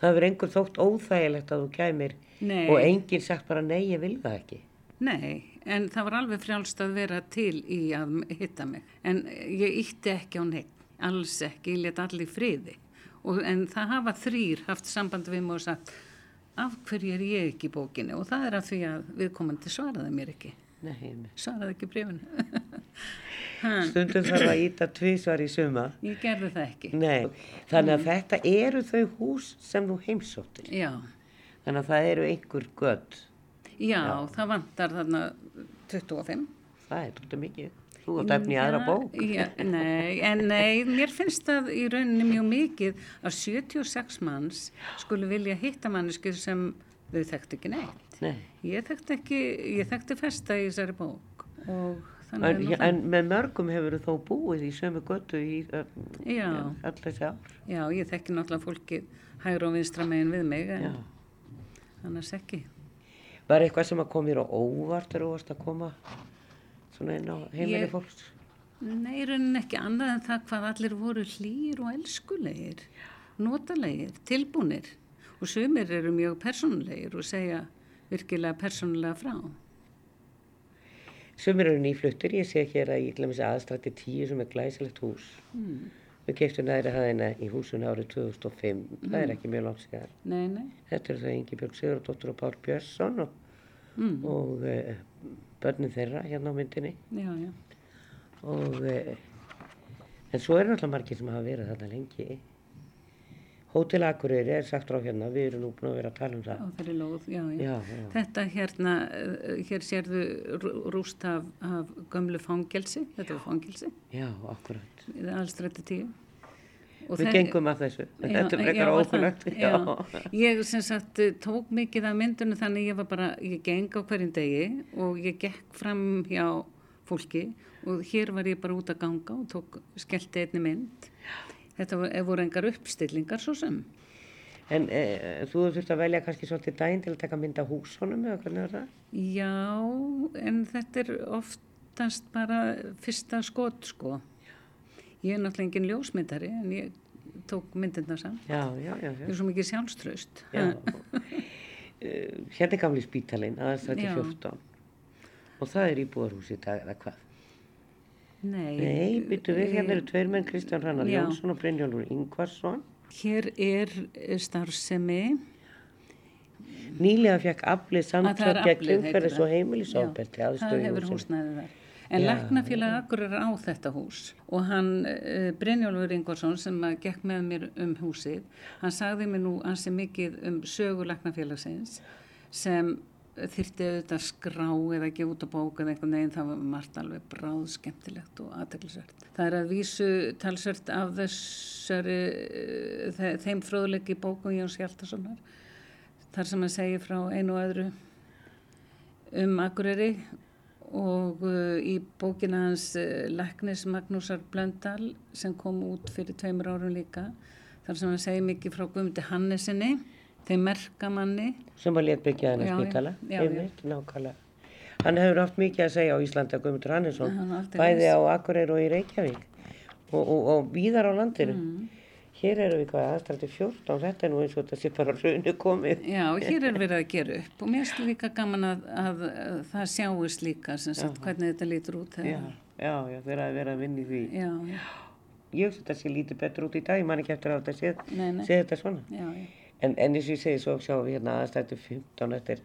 Það hefur einhver þótt óþægilegt að þú kæmir Nei. og enginn sagt bara nei, ég vil það ekki. Nei, en það var alveg frjálst að vera til í að hitta mig. En ég ítti ekki á neitt, alls ekki, ég let allir friði. Og, en það hafa þrýr haft samband við mig og sagt, af hverju er ég ekki í bókinni? Og það er af því að viðkomandi svaraði mér ekki. Nei, nei. Svaraði ekki brefinu. [laughs] Stundum þarf að íta tvísvar í suma. ég gerði það ekki. Nei, þannig að þetta eru þau hús sem þú heimsóttir. Já, Þannig að það eru einhver gött. já, það vantar þarna 25. Það er tóttu mikið. Þú átt efni í aðra bók. Já, nei, en nei, mér finnst það í rauninni mjög mikið að 76 manns skulu vilja hitta mannesku sem þau þekktu ekki neitt. Nei. Ég þekkti ekki, ég þekkti festa í þessari bók og En, þannig er nú en með mörgum hefur þó búið í sömu götu í uh, Já. all þessi ár. Já, ég þekki náttúrulega fólkið hægur og vinstra megin við mig, en Já. annars ekki. Var eitthvað sem að kom þér á óvart þegar þú varst að koma svona inn á heimili Ég- fólks? Nei, í rauninni ekki annað en það hvað allir voru hlýr og elskulegir, notalegir, tilbúnir og sumir eru mjög persónulegir og segja virkilega persónulega frá. Sumir eru nýfluttir, ég sé hér að ég glemur þessi aðstrætti 10 sem er glæsilegt hús. Mm. Við keiptum næri hæðina í húsinu árið 2005, það Mm. er ekki mjög langt síðan. Nei, nei. Þetta er það Ingi Björg Sigurðardóttur og Pál Björnsson og, Mm. og börnin þeirra hérna á myndinni. Já, já. Og, uh, en svo eru náttúrulega margir sem hafa verið þarna lengi. Hótel Akureyri er sagt frá hérna, við erum nú búin að vera að tala um það. Á þeirri lóð, já, já. Já, já. Þetta hérna, eh, hér sérðu rú- rúst af, af gömlu fangelsi, þetta var fangelsi, Já, akkurat. allstrætti tíu. Við það- gengum að þessu, þetta er var ókunnagt. Já. Ég sem sagt eh, tók mikið af myndunum þannig ég var bara, ég geng á hverjum degi og ég gekk fram hjá fólki og hér var ég bara út að ganga og tók, skellti einni mynd. Þetta voru, voru engar uppstillingar svo sem. En e, þú þurft að velja kannski svolítið daginn til að taka mynd af húsunum eða hvernig er það? Já, en þetta er oftast bara fyrsta skot sko. Ég er náttúrulega engin ljósmyndari en ég tók myndina samt. Já, já, já. Ég já. er svo mikið sjálfströst. já. [laughs] Eh, hérna er gamli spítalinn, aðastrætti Já. 14. Og það er íbúðarhús í dag, eða hvað? Nei, Nei, byttu við, hérna eru tveir menn, Kristján Rannar. Jónsson og Brynjólfur Ingvarsson. Hér er eh, starfsemi, Nýlega fekk aflið það er gegn það. og heimilisofbeldi það hefur húsinu. húsnæði þar. En Já, Læknafélag Akkur er á þetta hús og hann, uh, Brynjólfur Ingvarsson sem að gekk með mér um húsið, hann sagði mér nú ansi mikið um sögu Læknafélagsins sem þyrfti auðvitað að skrá eða gefa út á bók eða einhvern veginn, það var margt alveg bráð skemmtilegt og aðteglisvert. Það er að vísu talsvert af þessari, eh, þe- þeim fróðleiki bókum Jóns Hjaltarssonar, þar sem hann segir frá einu og öðru um Akureyri og uh, í bókina hans uh, Læknis Magnúsar Blöndal sem kom út fyrir tveimur árum líka þar sem hann segir mikið frá Guðmundi Hannesinni þeim merkamanni Sem að létt byggja Já, hennar já, spítala. Einmitt, nákvæmlega. Hann hefur haft mikið að segja á Íslandi að Guðmundur Hannesson, Hann bæði á Akureyri og í Reykjavík og, og, og víðar á landinu. Mm. Hér eru við hvað aðstætti 14, þetta er nú eins og þetta sé bara raunu komið. Já, hér er verið að gera upp og mér finnst líka gaman að, að, að það sjáist líka sem sagt, hvernig þetta lítur út Já, já, já, þeir að vera að vinna í því. Já, já, Ég hugsa þetta sé lítið betur út í dag, ég man ekki eftir að þetta sé, Nei, nei. sé þetta svona. já, já. En, en eins og ég segi, svo sjáum við hérna aðstætti 15, þetta er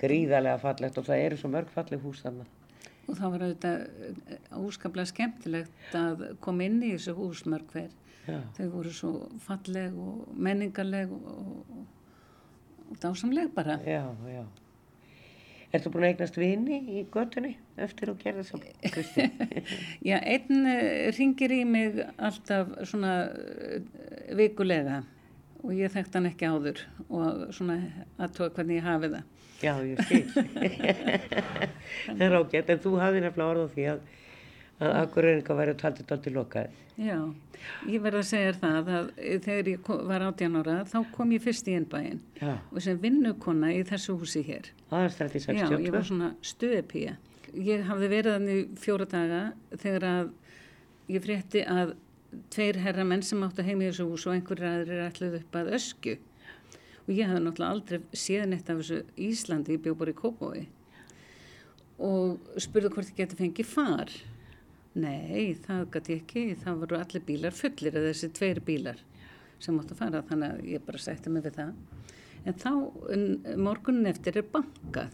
gríðarlega fallegt og það eru svo mörg falleg hús þarna. Og það var auðvitað eh, óskaplega skemmtilegt að koma inn í þessu hús mörg hver. Já. Þau voru svo falleg og menningarleg og, og, og dásamleg bara. Já, já. Ertu búin að eignast vini í göttunni eftir að gera þess að Kristi? Já, einn eh, hringir í mig alltaf svona eh, vikulega og ég þekkt hann ekki áður og svona aðtóa hvernig ég hafi það. já, ég skil. [laughs] [laughs] það er ágætt, en þú hafði nefnilega orð á því að, að akkurreininga væri taldið taldið lokaði. Já, ég verð að segja það að eh, þegar ég var 18 ára þá kom ég fyrst í innbæinn Já, og sem vinnukonna í þessu húsi hér. aðastrætti Já, ég 62. var svona stuðepía. Ég hafði verið þannig í fjóra daga þegar að ég frétti að tveir herramenn sem áttu heim í þessu hús og einhverjir aðrir ætluð upp að ösku. Og ég hafði náttúrulega aldrei séð neitt af þessu Íslandi, ég bjó bara í Kópói. Og spurði hvort ég geti fengið far. Nei, það gæti ekki, það voru allir bílar fullir, eða þessi tveir bílar sem áttu að fara, þannig að ég bara sætti mig við það. En þá, en morgunin eftir er bankað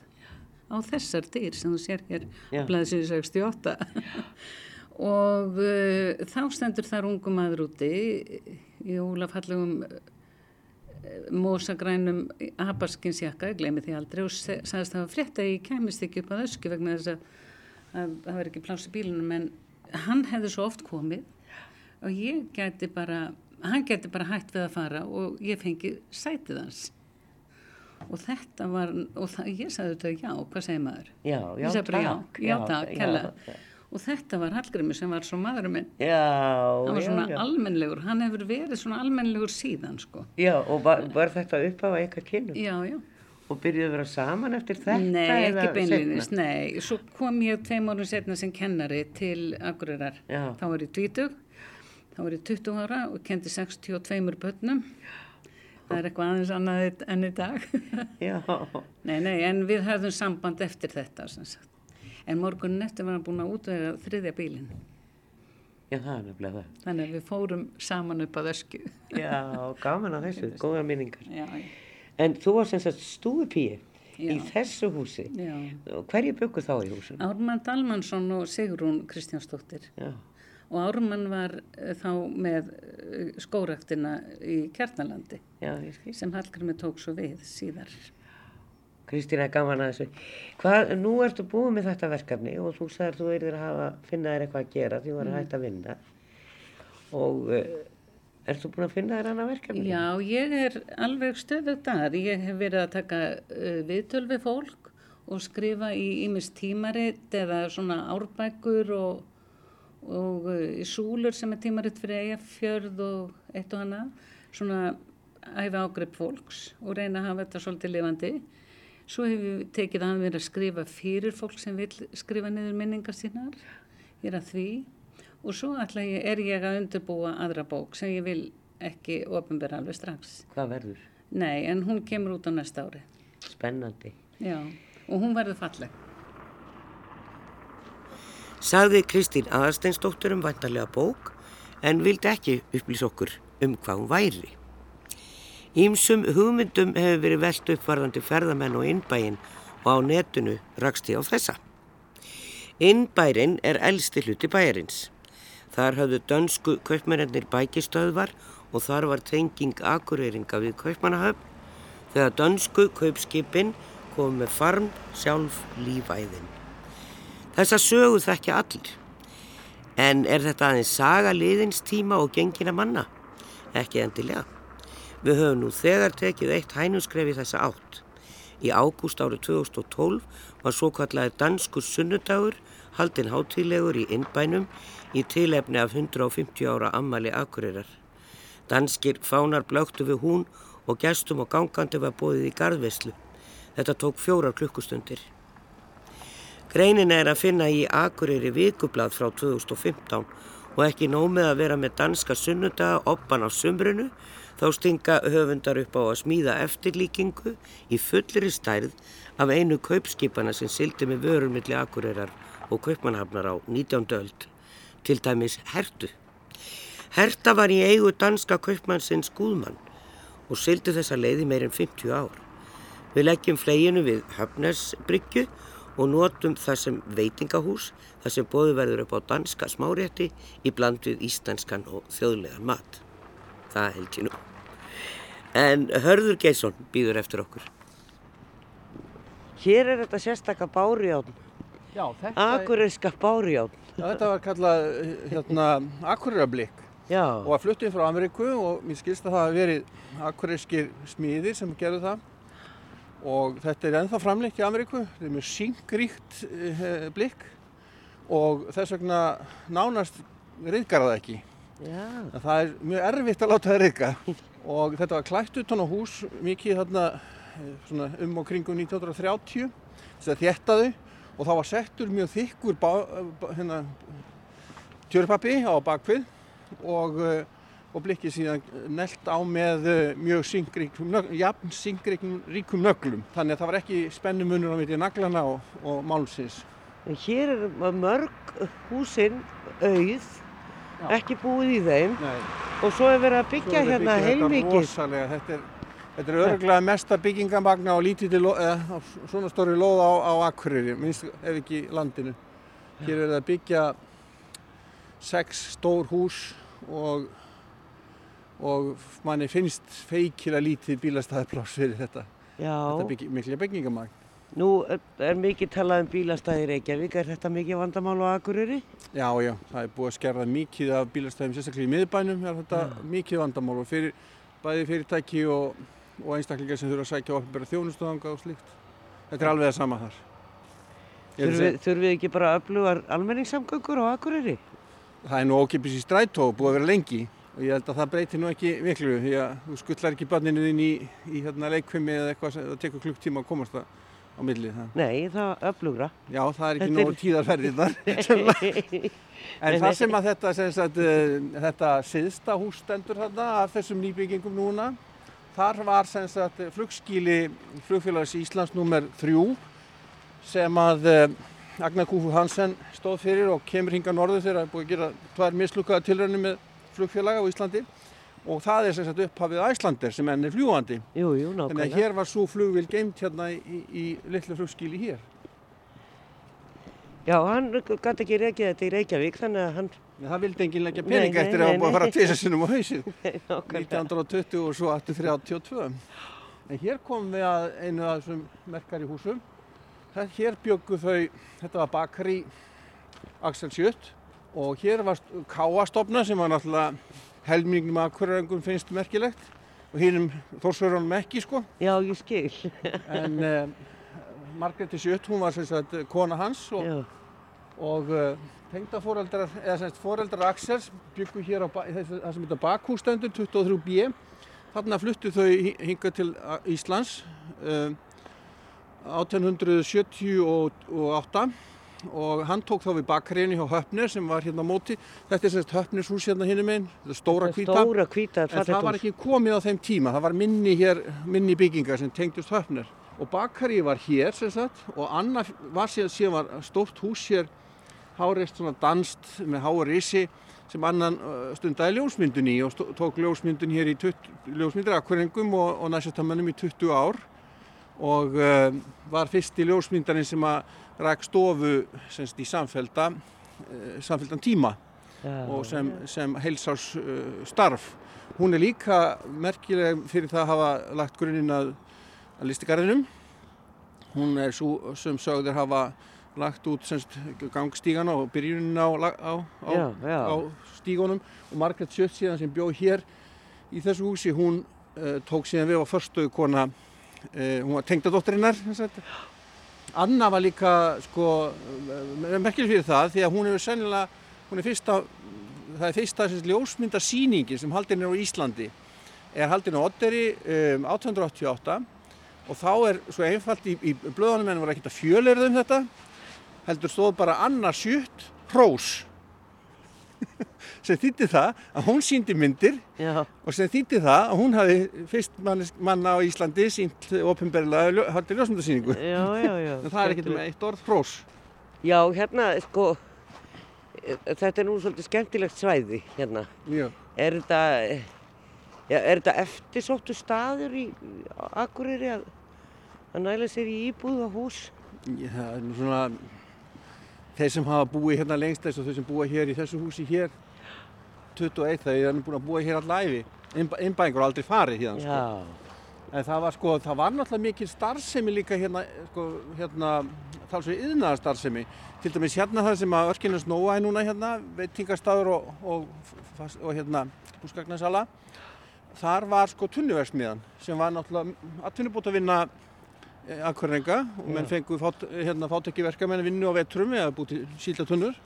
á þessar dyr sem þú sér hér á blæðsins [laughs] 68 og uh, þá stendur þar ungum maður úti í ólafallegum uh, mósagrænum abarskinsjakka, ég gleymi því aldrei. Og sagðist það var frétt að ég kæmist ekki upp að ösku vegna þess að að það var ekki pláss í bílunum en hann hefði svo oft komið og ég geti bara, hann geti bara hætt við að fara og ég fengi sætið hans og þetta var, og ég sagði þetta já, hvað segir maður? Já, já, bara já, takk. já, takk, já. Og þetta var Hallgrimur sem var svo maðurinn minn. Hann var svona já. almennlegur, hann hefur verið svona almennlegur síðan, sko. Já, og var, var þetta upphafa ykkar kynum? Já, já. Og byrjuðu að vera saman eftir þetta? Nei, ekki seinna? nei. Svo kom ég tveim árum setna sem kennari til Akureyrar. Já. Þá var ég 20, þá var ég 20 ára og kendi 62 börnum. Það er eitthvað aðeins annað enn í dag. [laughs] [laughs] Já, nei, nei, en við höfðum samband eftir þetta, sem sagt. En morgunin eftir var hann búin að útvega þriðja bílinn. já, það er nefnilega það. Þannig að við fórum saman upp að ösku. Já, gaman að þessu, [laughs] góða minningar. Já, já. En þú var sem sagt stúfupíi í þessu húsi. Hverju byggu þá í húsinu? Ármann Dalmansson og Sigrún Kristjánsdóttir. Já, Og Ármann var eh, þá með eh, skóraktina í Kjarnalandi já, sem Hallgrimur tók svo við síðar. Kristína, gaman að þessu. Hvað, nú ertu búið með þetta verkefni og þú sagðir þú erður að hafa, finna þér eitthvað að gera því þú var að hætta að vinna. Og uh, ertu búin að finna þér annað verkefni? Já, ég er alveg stöðugt að. Ég hef verið að taka uh, viðtöl við fólk og skrifa í ímis tímarit eða svona árbækur og, og uh, súlur sem er tímarit fyrir eigafjörð og eitt og hana. Svona æfa ágrepp fólks og reyna að hafa þetta svolítið lifandi. Svo hef ég tekið að mér að skrifa fyrir fólk sem vil skrifa niður minningar sínar. Ég er að því. Og svo ætla ég, er ég að undirbúa aðra bók sem ég vil ekki ofinbera alveg strax. Hvað verður? Nei, en hún kemur út á næsta ári. Spennandi. Já, og hún verður falleg. Sagði Kristín Aðarsteinsdóttur um væntarlega bók en vildi ekki upplýsa okkur um hvað hún væri. Ímsum hugmyndum hefur verið velt uppvarðandi ferðamenn og innbæinn og á netinu rakst ég á þessa. Innbærin er elsti hluti bæjarins. Þar hafðu dönsku kaupmennir bækistöðvar og þar var tenging akureyringa við kaupmannahöfn þegar dönsku kaupskipin kom með farm sjálf lífæðin. Þessa sögu þekkja allir. En er þetta aðeins saga liðins tíma og gengina manna? Ekki endilega. Við höfum nú þegar tekið eitt hænuskref í þessa átt. Í ágúst árið 2012 var svo kallaði danskur sunnudagur haldinn hátílegur í innbænum í tilefni af 150 ára ammali akureyrar. Danskir fánar blöktu við hún og gestum og gangandi var bóðið í garðveislu. Þetta tók fjórar klukkustundir. Greinin er að finna í Akureyri vikublað frá 2015 og ekki nómið að vera með danska sunnudaga oppan á sumrunu þá stinga höfundar upp á að smíða eftirlíkingu í fullri stærð af einu kaupskipana sem sildi með vörur milli Akureyrar og kaupmannhafnar á 19. öld, til dæmis Hertu. Herta var í eigu danska kaupmannsins Gúðmann og sildi þessa leiði meir en 50 ár. Við leggjum fleginu við Höfnesbryggju og notum það sem veitingahús, það sem bóðu verður upp á danska smárétti í bland við íslenskan og þjóðlegan mat. Það held ég nú. En Hörður Geisson býður eftir okkur. Hér er þetta sérstakka þetta, akureyska bárján. já, þetta var kallað hérna, Akureyrablík Já, og var flutt inn frá Ameríku og mér skilst að það hafi verið akureyskir smiðir sem gerðu það. Og þetta er ennþá framleitt í Ameríku, þetta er mjög syngríkt uh, blikk og þess vegna nánast reyðgar það ekki. já, það er mjög erfitt að láta það reyðga og þetta var klætt utan á hús mikið þarna eh, svona, um og kringum 1930 þess að þéttaðu og það var settur mjög þykkur hérna, tjörpappi á bakvið og, eh, og blikkið síðan nelt á með eh, mjög syngríkum, nögl- jafn syngríkum ríkum nöglum þannig að það var ekki spennumunur á milli naglana og, og málsins. Hér er mörg húsinn auð, Já. ekki búið í þeim Nei. og svo er verið að byggja er hérna byggja þetta heilmikið. rosalega, þetta er, þetta er örgulega mesta byggingamagna og lítið til, eða, svona stóri lóð á, á Akureyri, minnst ef ekki landinu. Hér er það að byggja sex stór hús og, og manni finnst feikilega lítið bílastæðarpláss fyrir þetta, Já, þetta byggi, mikla byggingamagn. Nú er, er mikið talað um bílastæði í Reykjavík, er þetta mikið vandamál á Akureyri? Já, já, það er búið að skerða mikið af bílastæðum, sérstaklega í miðbænum er þetta mikið vandamál og fyrir, bæði fyrirtæki og, og einstaklingar sem þurfa að sækja ofnbæra þjónustöðanga og slíkt. Þetta er alveg það sama þar. Þurfum við, ekki bara að öfluga almenningssamgöngur á Akureyri? Það er nú ókipis í strætó, búið að vera lengi og ég held að það breytir nú ekki miklu því að þú skullar ekki börninu þín í, í hérna, leikfimi eða eitthvað sem það tekur klukktíma að komast það á milli. Það. Nei, það öflugra. Já, það er ekki nógu tíðarferðir þar. [laughs] En það sem að þetta, sem sagt, eh, þetta siðsta hús stendur þarna af þessum nýbyggingum núna, þar var sagt flugskíli flugfélags Íslands nummer þrjú sem að eh, Agnar Kúfu Hansen stóð fyrir og kemur hinga norður þegar það er búið að gera tvær mislukkaða tilraunir með flugfélaga á Íslandi og það er sem sagt upphafið Æslander sem enn er fljúandi. Jú, jú, Þannig að nákvæmlega. hér var svo flugvél geimt hérna í, í, litlu flugskíli hér. Já, hann gæti ekki reykja þetta í Reykjavík, þannig að hann, það vildi enginn leggja pening nei, eftir að nei, að tvisar sinnum á [laughs] nákvæmlega. 1920 og svo 1832. En hér komum við að einu af þessum merkari húsum. Það, hér bjöggu þau, þetta var bakari Axel Sjöld og hér var káastofna sem var náttúrulega helmingnum af hverjangum finnst merkilegt og hinnum þórsverðunum ekki sko. Já, ég skil. En uh, Margréti Sjöld, hún var sagt kona hans og, Já, og uh, tengdaforeldrar, eða semst foreldrar Axels byggu hér á þessu- það sem þetta bakhústendur 23B. Þarna fluttu þau hi- hingað til uh, Íslands uh, 1878 og hann tók þá við bakriðinu hjá Höfner sem var hérna á móti. Þetta er semst Höfners hús hérna hinum einn, þetta er stóra hvíta. Stóra hvíta, En það var ekki komið á þeim tíma, það var minni hér, minni byggingar sem tengdust höfnir. Og bakari var hér sem sagt og annað var síðan, síðan var stórt hús hér, hárist svona danst með háa risi sem annan stundaði ljósmyndun í og tók ljósmyndun hér í 20, ljósmyndir akkurengum og, og næstastamönnum í 20 ár og uh, var fyrsti ljósmyndarinn sem að ræk stofu semst í samfelda, uh, samfeldan tíma og sem, sem heilsás uh, starf. Hún er líka merkileg fyrir það að hafa lagt grunninn að, að listigarðinum. Hún er svo sem sögður hafa lagt út semst, gangstígana og byrjunin á, á, á, á stígunum og Margaret Sjött síðan sem bjó hér í þessu húsi, hún uh, tók síðan við á förstöðu kona, uh, hún var tengdadóttirinnar. Anna var líka sko, uh, merkileg fyrir það því að hún hefur sennilega, hún er fyrsta, það er fyrsta ljósmyndasýningin sem haldin er á Íslandi, er haldin á Odderi um, 1888 og þá er svo einfalt í, í blöðunum en voru ekkert að fjöleirða um þetta, heldur stóð bara Anna Sjött Hrós [laughs] sem þýtti það að hún síndi myndir Já, og sem þýtti það að hún hafi fyrst manna á Íslandi sínt já, já, já. [laughs] En það er ekkert með eitt orð hrós. Já, hérna, sko, þetta er nú svolítið skemmtilegt svæði, hérna. Mjög. Er þetta, já, er þetta eftirsóttu staður í Akureyri að, að næla sér í íbúð og hús? Já, það er nú svona, þeir sem hafa búið hérna lengst þess og þeir sem búa hér í þessu húsi hér, 21, þeir eru búin að búa hér all æfi. Innbæðingur aldrei farið hérna, sko. En það var sko, það var náttúrulega mikil starfsemi líka hérna, sko, hérna, þálsveg yðnaðar starfsemi. Til dæmis hérna það sem að örkinu snóa er núna hérna, veitingarstaður og, og, og, og hérna, húsgagnarsala. Þar var sko tunnuversmiðan sem var náttúrulega atvinnubót að vinna akkurrenga og menn fengu fát, hérna, fátekki verkamenn að vinna á vetrum eða búið til sílda tunnur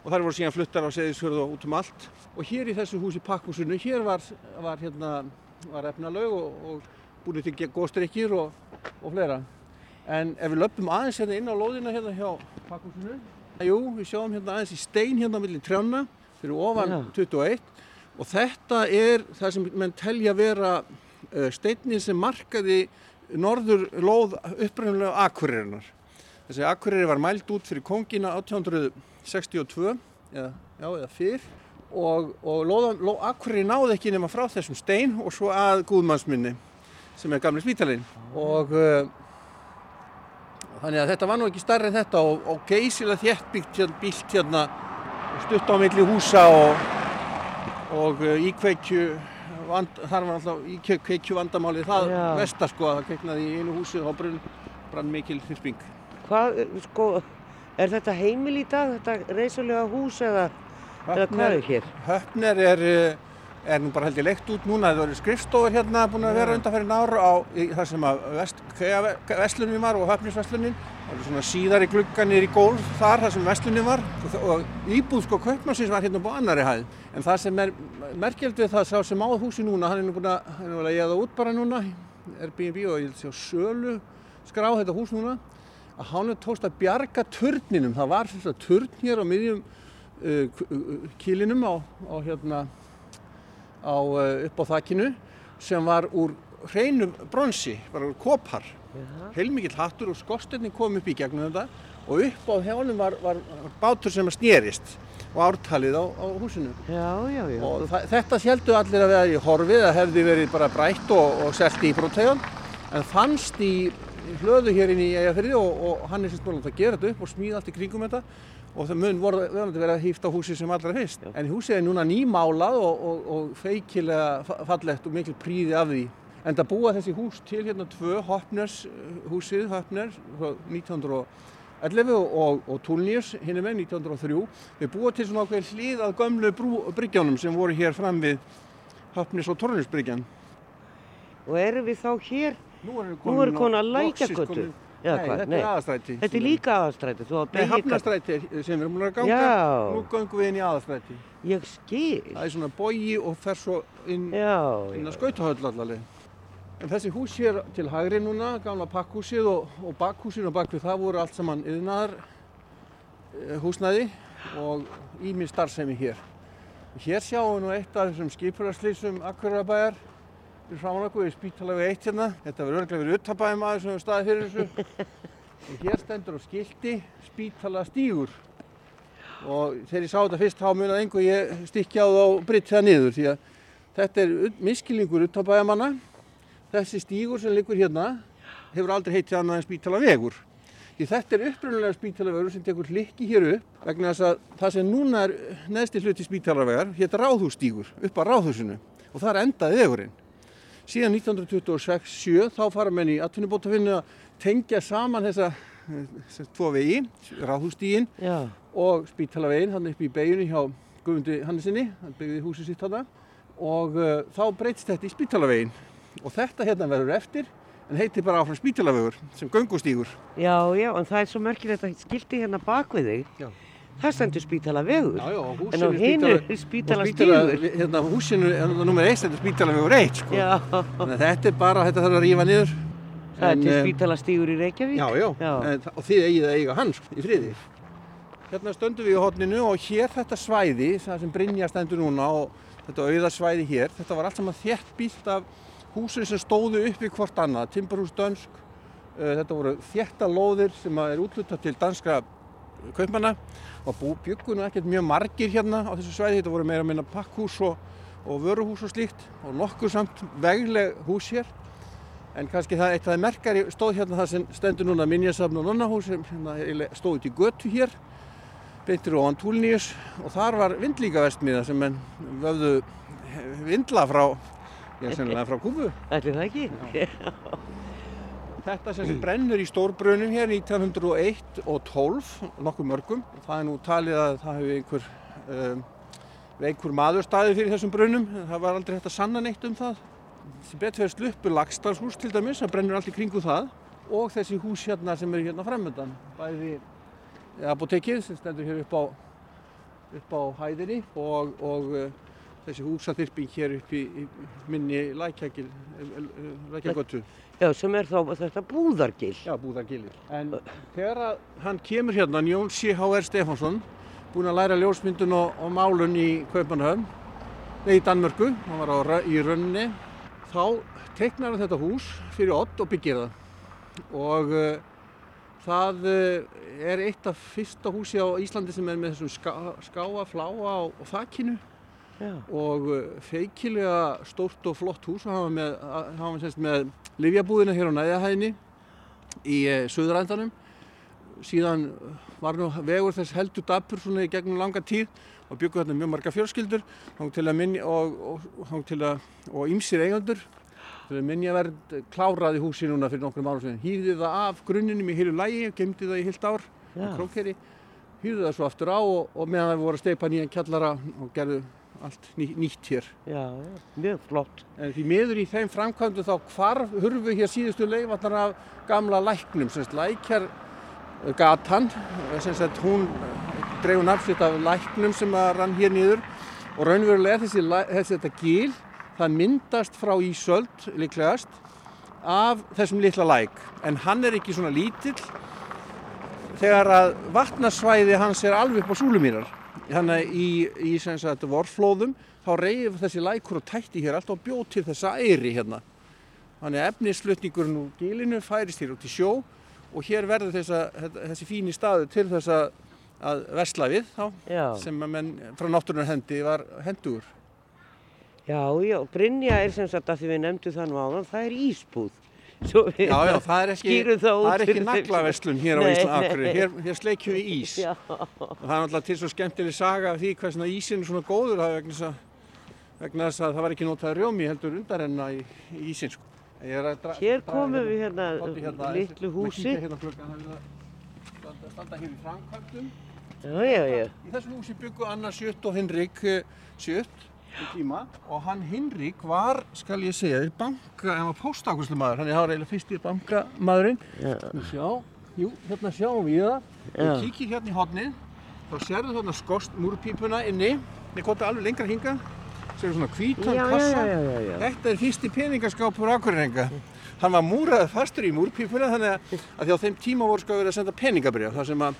og þar voru síðan fluttar á seðisfjörð og út um allt. Og hér í þessu húsi pakkhúsinu, hér var, var, hérna, var efnalaug og, og búið til góðstrykkir og, og fleira. En ef við löpum aðeins hérna inn á lóðina hérna hjá pakkhúsinu, jú, við sjáum hérna aðeins í stein hérna millir trjána fyrir ofan Já. 21 og þetta er það sem menn telja vera uh, steinninn sem markaði norður lóð uppræðanlega Akureyrinar. Þessi Akureyri var mælt út fyrir kongina 1862 eða, já, eða fyrr og, og ló, Akureyri náði ekki nema frá þessum stein og svo að Guðmannsminni sem er gamli spítalinn og uh, þannig að þetta var nú ekki starri en þetta og, og geysilega þéttbyggt hérna, bílt hérna stutt á milli húsa og, og uh, íkveikju vand, þar var alltaf íkveikju vandamáli það Já. vestar sko að það kveiknaði í einu húsi og þá brun, brann mikil þyrping. Hvað, sko, er þetta heimil í dag, þetta reysulega hús eða, eða hvað er hér? Höfner er, eh, er nú bara held ég leikt út núna, það eru skrifstofur hérna búin að vera undanferðin ára á í, þar sem að vest, vestlunum var og höfnisvestlunin. Það eru svona síðar í glugganir í gólf þar, þar sem vestlunum var og, og íbúð sko kaupmannsins var hérna búin annari hæð. En það sem er merkjöld við það sá sem áð húsi núna, hann er nú búin að, hann er vel að ég það út bara núna, Airbnb og ég sé á sölu skrá þetta hús núna, að hann er tóst að bjarga turninum. Það var svona turn hér á miðjum uh, kílinum á, á hérna á, uh, upp á þakkinu sem var úr hreinum bronsi, bara úr kopar. Heilmikill hattur og skorsteinni kom upp í gegnum þetta og upp á hjálum var, var, var bátur sem snerist og ártalið á, á húsinu. Já, já, já. Og þetta sjældu allir að vera í horfið, það hefði verið bara brætt og, og selgt í bróttegjum, en fannst í hlöðu hér inn í Eyjafjörði og, og hann er sérstofan að gera þetta upp og smíða allt í kringum þetta og það mun voru verið að hýfta húsi sem allra fyrst. Já. En húsið er núna nýmálað og, og feikilega fallegt og mikil príði af því. En það búa þessi hús til hérna tvö, Hoppners uh, húsið, Hoppner, 1900 og 11 og, og Tullius hinn er með 1903 við búið til svona okkur hlið að gömlu bryggjónum sem voru hér fram við Hafnis og Tornusbryggjan Og eru við þá hér Nú erum við komin að lækja götu Já, nei, þetta nei. er aðastræti. Þetta er líka aðastræti. Nei, hafnastræti sem við erum múlið að ganga. Já. Nú gangum við inn í aðastræti. Ég skil. Það er svona bogi og fer svo inn, já, inn að skautahöll allaveg. En þessi hús hér til hægri núna, gamla pakkhúsið og, og bakhúsið og bakvið það voru allt saman yðnaðar eh, húsnæði og ími starfsemi hér. Hér sjáum við nú eitt af þessum skipurarslýsum Akurabæjar við frá okkur í spítalega eitt hérna. Þetta verður örglega verið uttabæðum aðeins sem við staðið fyrir þessu. Og hér stendur á skilti spítala stígur. Og þegar ég sá þetta fyrst þá munið einhver ég stykki á það og brytti það niður því að þetta er miskilningur uttabæðamanna. Þessi stígur sem liggur hérna hefur aldrei heitið annað en spítala vegur. Því þetta er upprunalega spítalavegur sem tekur hlikki hér upp vegna þess að það sem núna er neðsti hluti spítalavegar hétt ráðhússtígur upp á ráðhúsinu og þar endaði vegurinn. Síðan 1926-7 þá fara menn í atvinnubótafinnu að tengja saman þessa, tvo vegi, ráðhússtígin Já, og spítalavegin hann upp í beginni hjá Guðmundi Hannesinni, hann byggði húsið sitt þarna og uh, þá breytist þetta í spítalavegin og þetta hérna verður eftir en heitir bara áfram spítalavegur sem göngustígur. já, já, en það er svo merkilegt að skilti hérna bak við þig. Já. Það stendur spítala vegur. Já, já, og En á hinu spítala- er spítala og stígur. Hérna húsinu, hérna nummer eitt, þetta er spítalavegur eitt sko. Já, Þannig að þetta er bara, þetta þarf að rífa niður. það er En, til eh, spítala stígur í Reykjavík. Já, já, Já. En, og þið eigið að eiga hann sko, í friði. Hérna stöndum við í hotninu og hér þetta svæði, það sem Brynja stendur núna og þetta auðarsvæði hér, þetta var allt saman þétt bílt af húsin sem stóðu upp í hvort annað, Timberhús Dönsk, uh, þetta voru þétta lóðir sem er útlutað til danskra kaupmanna og bú, byggu nú ekkert mjög margir hérna á þessu svæði, þetta voru meira minna pakkhús og, og vöruhús og slíkt og nokkuð samt vegleg hús hér. En kannski það eitt af það merkari stóð hérna það sem stendur núna minjasafn og nonnahús sem hérna eiginlega stóð út í götu hér beintir ofan Túlníus og þar var vindlíkavestmiða sem vöfðu vindla frá, já sennilega frá Kúbu. Ætli það ekki? [laughs] Þetta sem sem brennur í stórbrunum hér 1901 og 12, nokkuð mörgum. Það er nú talið að það hefur einhver um, veikur maður staðið fyrir þessum brunum. Það var aldrei hægt að sanna neitt um það. Betur fyrir sluppu Lagstadshús til dæmis, það brennur allt í kringu það. Og þessi hús hérna sem eru hérna framöndan. Bæði apotekið sem stendur hér upp á, upp á hæðinni og, og uh, þessi húsaþyrping hér upp í, minni lækjagil, lækjagötu. Já, sem er þá þetta búðargil. Já, búðargilir. En þegar að hann kemur hérna, Jón C. H.R. Stefánsson, búinn að læra ljósmyndun og, og málun í Kaupanhöfn, nei í Danmörku, hann var á, í Rönni, þá teiknar hann þetta hús fyrir Odd og byggir það. Og uh, það uh, er eitt af fyrsta húsi á Íslandi sem er með þessum ská, skáa, fláa og, og þakkinu Já. og uh, feikilega stórt og flott hús og var með, hann var semst með livjabúðina hér á næðahæðinni í uh, Suðurandanum síðan var nú vegur þess heldur dapur svona í gegnum langa tíð og byggu þarna mjög marga fjörskildur minni og, og, og ýmsir eigandur minjaverð kláraði húsi núna fyrir nokkrum árum sinni. Hýfði það af grunninum í heilu lægi gemdi það í heilt ár. Hýfði það svo aftur á og, og meðan það voru að steipa nýjan kjallara og gerðu allt ný, nýtt hér. Já, mjög flott. En því miður í þeim framkvæmdu þá hvarf hurfu hér síðustu leifatnar af gamla læknum, semst lækjar eh, gatan, sem sagt hún dreifu nafnsitt af læknum sem að rann hér niður og raunverulega er þessi, þessi þetta gil, það myndast frá Ísöld líklegast af þessum litla læk, en hann er ekki svona lítill þegar að vatnasvæði hans er alveg upp á súlumýrar. Þannig að í, í sagt vorflóðum þá reyf þessi lækur og tætti hér allt og bjóð til þessa eyri hérna. Þannig að efnisflutningurinn úr gilinu færist hér út í sjó og hér verður þessa, þessi fíni staðu til þess að, versla við þá Já, sem að menn frá náttúrunar hendi var hendur. já, já, Brynja er sem sagt að því við nefndu það nú áðan, það er ísbúð. Já, já, það er ekki, ekki naglaverslun hér á Nei, Ísland nei. Akureyri. Hér, hér sleikjum við ís. Já, það er náttúrulega til svo skemmtileg saga af því hvað svona ísinn er svona góður vegna þess að, vegna þess að það var ekki notað rjómi heldur undarenna í, í ísinn sko. Hér komum við hérna, hérna, litlu húsi. Hérna að standa- standa hér í framkvæmdum. Já, já, já. Í þessu húsi byggu Anna Sjött og Hinrik eh, Sjött tíma og hann Hinrik var, skal ég segja, banka, hann var póstakuslumadur, hann er eiginlega fyrsti bankamaðurinn. Já, Nú sjá, jú, hérna sjáum við það. Við kíkir hérna í hodnið, þá sérðu þarna skost múrpípuna inni. Við komum alveg lengra hinga, sérðu svona hvítan kassa. já, já, já. Þetta er fyrsti peningaskápur Akureyringa. Hann var múraður fastur í múrpípuna þannig að, að því á þeim tíma voru sko verið að senda peningabrjöf. Það sem að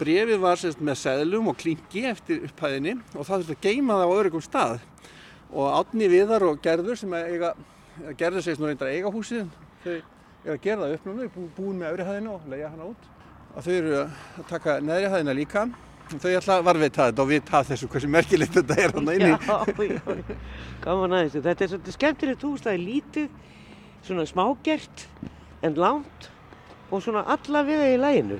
brefið var sérst, með seðlum og klingi eftir upphæðinni og það þurfti að geima það á öryggum stað. Og Átni Viðar og Gerður sem að eiga, Gerður segist nú reyndar að eiga húsið, þau eru að gera það upp núna, bú- búin með öfri hæðina og leiða hana út. Og þau eru að taka neðri hæðina líka. Og Þau ætla að varveita þetta og vita þessu hversu merkilegt þetta er hann inni. Já, já, gaman að þessu. Þetta er svolítið skemmtilegt hús, það er lítið, svona smágert, en langt og svona alla við í læginu.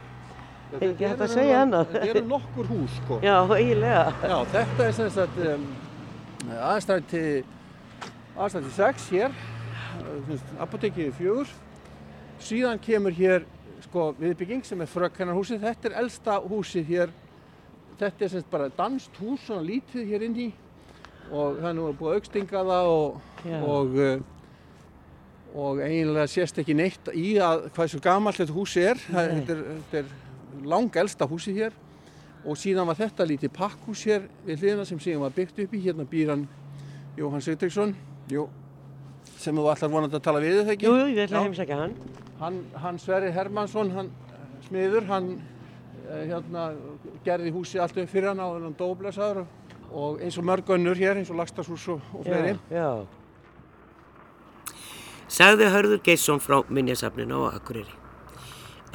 Er ekki hægt að segja annað? Þetta eru nokkur hús sko. Já, eiginlega. Já, þetta er sem sagt um, aðstætti aðstætti 6 hér, apotekið fjögur. Síðan kemur hér sko viðbygging sem er frökkennarhúsið. Þetta er elsta húsið hér. Þetta er sem sagt bara danst hús, svona lítið hér inn í og það er nú búið að aukstinga það og, og, uh, og eiginlega sést ekki neitt í að hvað svo gamalt þetta húsi er. Það, Nei. þetta er, þetta er lang elsta húsið hér og síðan var þetta lítið pakkhús hér við hliðina sem síðan var byggt upp í hérna býr hann Jóhann Sigtryggsson Jú, sem þú ætlar vonandi að tala við þau ekki Jú, jú, ég ætla að heimsækja hann. hann, hann Sverri Hermansson hann eh, smiður hann eh, hérna gerði húsi allt upp fyrir hann en hann dóblesaður og, og eins og mörg önnur hér eins og Lagstashús og, og fleiri Já, já. Sagði Hörður Geirsson frá minjasafninu á Akureyri.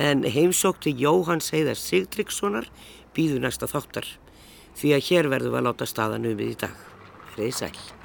En heimsókti Jóhann Seiðar Sigtryggssonar býðu næsta þáttar því að hér verðum við að láta staðan um við í dag. Verið sæl.